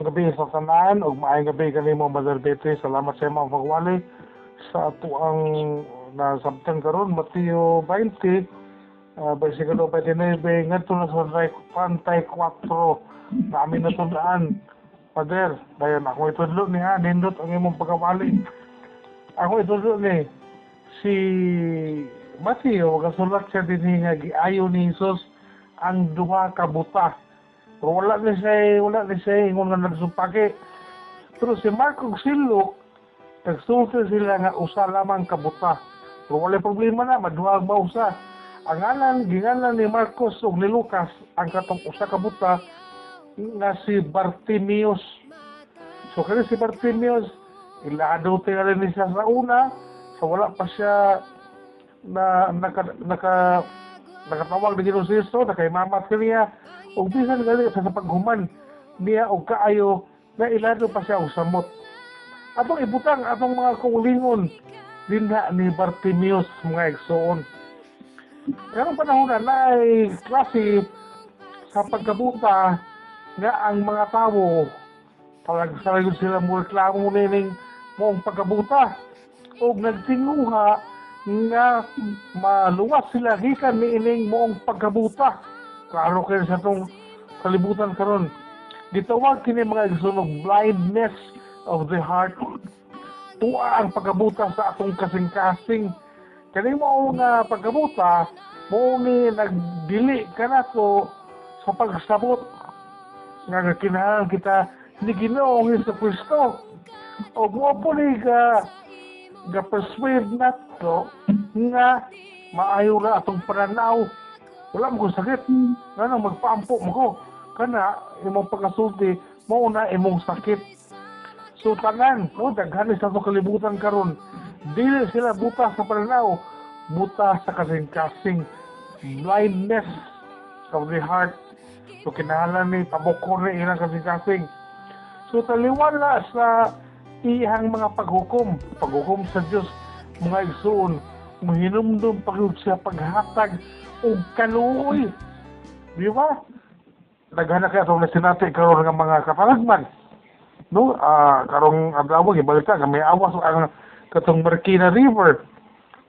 gabi sa tanan ug maayong gabi kanimo Mother Betty. Salamat sa imong pagwali sa ato ang nasabtan karon Mateo 20 uh, versikulo 29 ngadto na sa pantay 4 na amin natundaan. Father, dayon ako itudlo niya nindot ang imong pagkawali. Ako itudlo ni si Mateo gasulat siya din nga giayo ni Jesus ang duha ka buta. Pero wala ni siya, wala ni siya ingon nga nagsupake. Pero si Marco Silok, nagsulti sila nga usa lamang kabuta. Pero wala problema na, maduha ba usa. Ang ngalan, gingalan ni Marcos ug ni Lucas, ang katong usa kabuta, nga si Bartimeus. So kani si Bartimeus, ilado tingali ni siya sa una, sa wala pa siya na naka, naka nakatawag na Ginoo si Kristo, nakaimamat ka niya, ug bisan gali sa paghuman niya og kaayo na ilado pa siya og samot. Atong ibutang atong mga kaulingon dinha ni Bartimeus mga igsoon. Karong panahon na naay klase sa pagkabuta nga ang mga tao talag sarayod sila mo reklamo nining moong pagkabuta o nagtinguha nga maluwas sila gikan ni ining moong pagkabuta klaro kayo sa tong kalibutan karon? Gitawag kini mga igsunog blindness of the heart. Tuwa ang pagkabuta sa atong kasing-kasing. Kani mo nga pagkabuta mo ni nagdili kanato sa pagsabot nga kinahanglan kita ni Ginoong Hesus Kristo. O mo po ni ga ga persuade nato nga maayo na atong pananaw wala mo kong sakit. Nga nang magpaampo mo ko. Kana imong pagkasulti mo na imong sakit. So tanan no daghan sa atong kalibutan karon. Dili sila buta sa pananaw buta sa kasing-kasing blindness of the heart. So kinahanglan ni pabukor ni ilang kasing-kasing. So taliwala sa iyang mga paghukom. Paghukom sa Dios mga igsoon mahinumdum pagod siya paghatag og kaluoy di ba? Naghanap kaya itong nasinati karon nga mga katalagman no? Ah karong adlaw gibalita nga may awas ang katong Marikina River.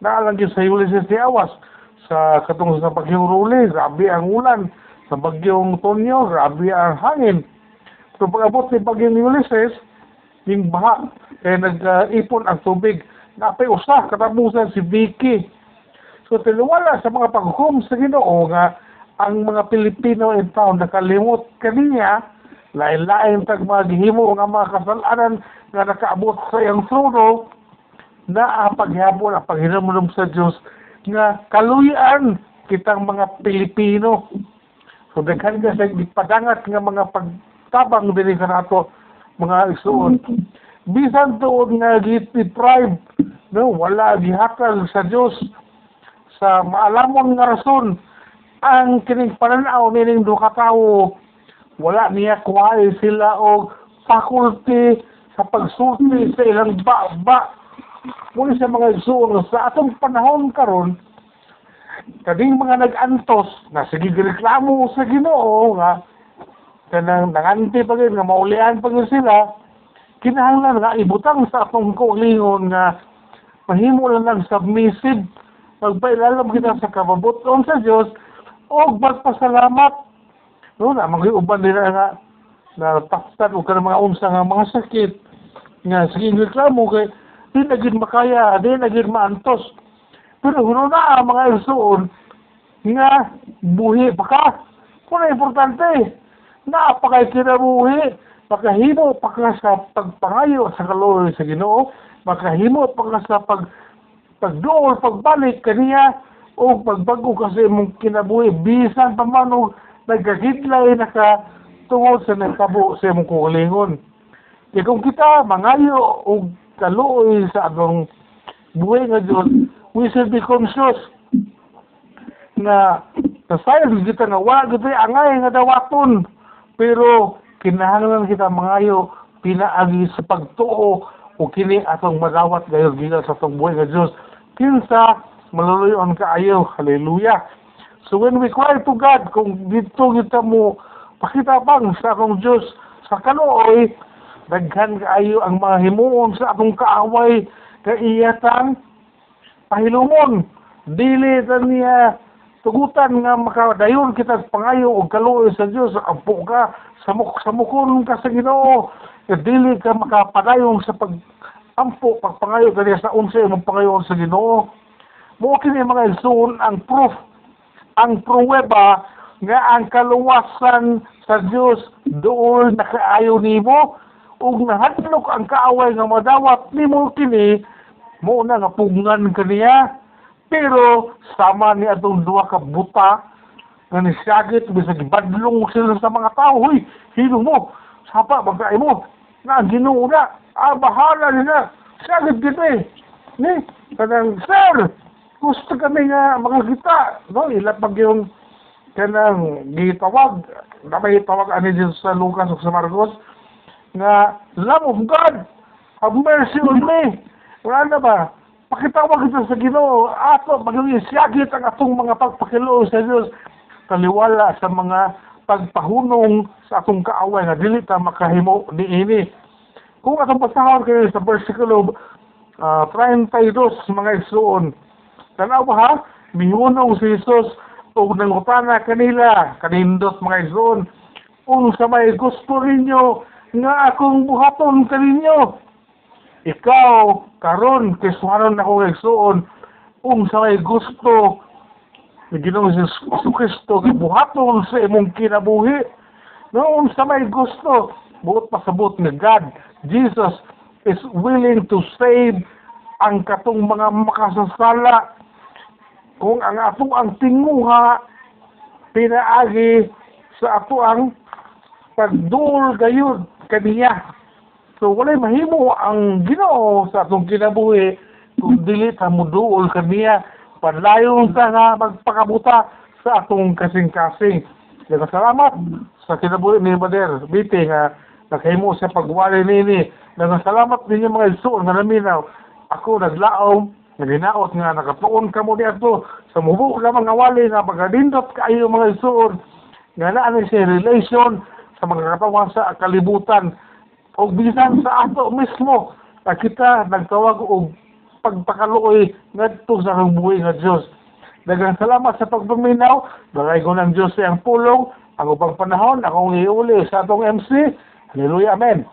Naalang gyud sa Ulysses ni awas sa katong sa bagyong Rule grabe ang ulan. Sa bagyong Tonyo grabe ang hangin. So pag-abot ni bagyong Ulysses yung baha kaya nag-ipon ang tubig. Napay usa katapusan si Vicky so tiliwala sa mga paghukom sa Ginoo nga ang mga Pilipino in town nakalimot kaniya lain-lain tag mga gihimo nga mga kasalanan nga nakaabot sa iyang trono na ang paghapon ang paghinamulong sa Diyos nga kaluyan kitang mga Pilipino. So daghan ka sa gipadangat nga mga pagtabang dili ka nato mga isuon. Bisan tuod nga gi-deprive no wala gihatag sa Dios sa maalamon nga rason ang kining pananaw nining duha ka tawo wala niya kuhay sila og faculty sa pagsulti sa ilang ba-ba. Muli sa mga igsuon sa atong panahon karon kading mga nag-antos na sige reklamo sa Ginoo nga kanang nanganti pa gyud nga maulian pa gyud sila kinahanglan nga ibutang sa atong kaulingon nga mahimo lang lang submissive magpailalam kita sa kababuton sa Dios o magpasalamat. No na mga uban nila nga na taktan o mga unsa nga mga sakit nga sige reklamo kay di na makaya di na maantos. Pero huno na ang mga igsoon nga buhi pa ka. Kung importante na pa kay kinabuhi makahimo pa ka sa pagpangayo sa kaloy sa Ginoo makahimo pa ka sa pag pagduol pagbalik kaniya o pagbago kasi mong kinabuhi bisan pa man og nagkakidlay na ka tungod sa nagtabo sa imong kulingon kaya kung kita mangayo og kaluoy sa atong buhay nga Diyos, we should be conscious na nasayang kita nga wa gito angay nga dawaton pero kinahanglan kita mangayo pinaagi sa pagtuo o kini atong madawat gayud gila sa atong buhay nga Diyos kinsa maluluyon kaayo hallelujah. So when we cry to God kung dito kita mo pakita bang sa akong Diyos sa kaluoy daghan kaayo ang mga himuon sa atong kaaway kay iyatang pahilumon. Dili niya tugutan nga makadayon kita sa pangayo og kaluoy sa Dios ampo ka samuk samukon ka sa Ginoo. Dili ka makapadayon sa pag ampo pagpangayo kaniya sa unsa imong pangayo sa Ginoo. Mo kini mga igsoon ang proof ang pruweba nga ang kaluwasan sa Dios doon nakaayo nimo. Ug nahadlok ang kaaway nga madawat nimo kini mo na nga pungan kaniya. Pero sama ni atong duha ka buta nga nisagit bisag ibadlong sila sa mga tao. Huy hino mo sapa magkaay mo na ang Ginoo na ah bahala nila dito eh. Ni kanang sir gusto kami nga makakita. No ilapag yung kanang gitawag. Na may tawag ani sa Lucas sa Marcos nga love of God have mercy on me. Wala ba? Pakitawag ito sa Ginoo. Ato maging siyagit ang atong mga pagpakiloo sa Dios taliwala sa mga pagpahunong sa atong kaaway nga dili ta makahimo niini kung atong pasahon kayo sa versikulo uh, 32 mga igsoon tanaw ba ha? Mihunong si Jesus ug nangutana kanila kanindot mga igsoon kung sa may gusto ninyo nga akong buhaton kaninyo ikaw karon kiswanon ako igsoon kung sa may gusto ni Ginoong Jesus Kristo gibuhaton sa imong kinabuhi. Noon sa may gusto buot pasabot nga God Jesus is willing to save ang katong mga makasasala. Kung ang ato ang tinguha pinaagi sa ato ang pagduol gayud kaniya. So walay mahimo ang Ginoo sa atong kinabuhi kung dili ta muduol kaniya padlayon ta nga magpakabuta sa atong kasing-kasing. Daga salamat sa kinabuhi ni Mader. Biti nga nakahimo sa pagwali nini. Daga salamat ninyo mga isuon nga naminaw. Ako naglaom naginaot nga nakatuon ka mo ato. Sa mubuk ka mga wali nga pagkadindot kayo mga isuon nga naa siya relation sa mga katawan sa kalibutan. O bisan sa ato mismo na kita nagtawag og pagpakaluoy ngadto sa buhay nga Dios. Daghang salamat sa pagpaminaw. Bagay ko ng Diyos ang pulong. Ang upang panahon, akong iuli sa atong MC. Hallelujah. Amen.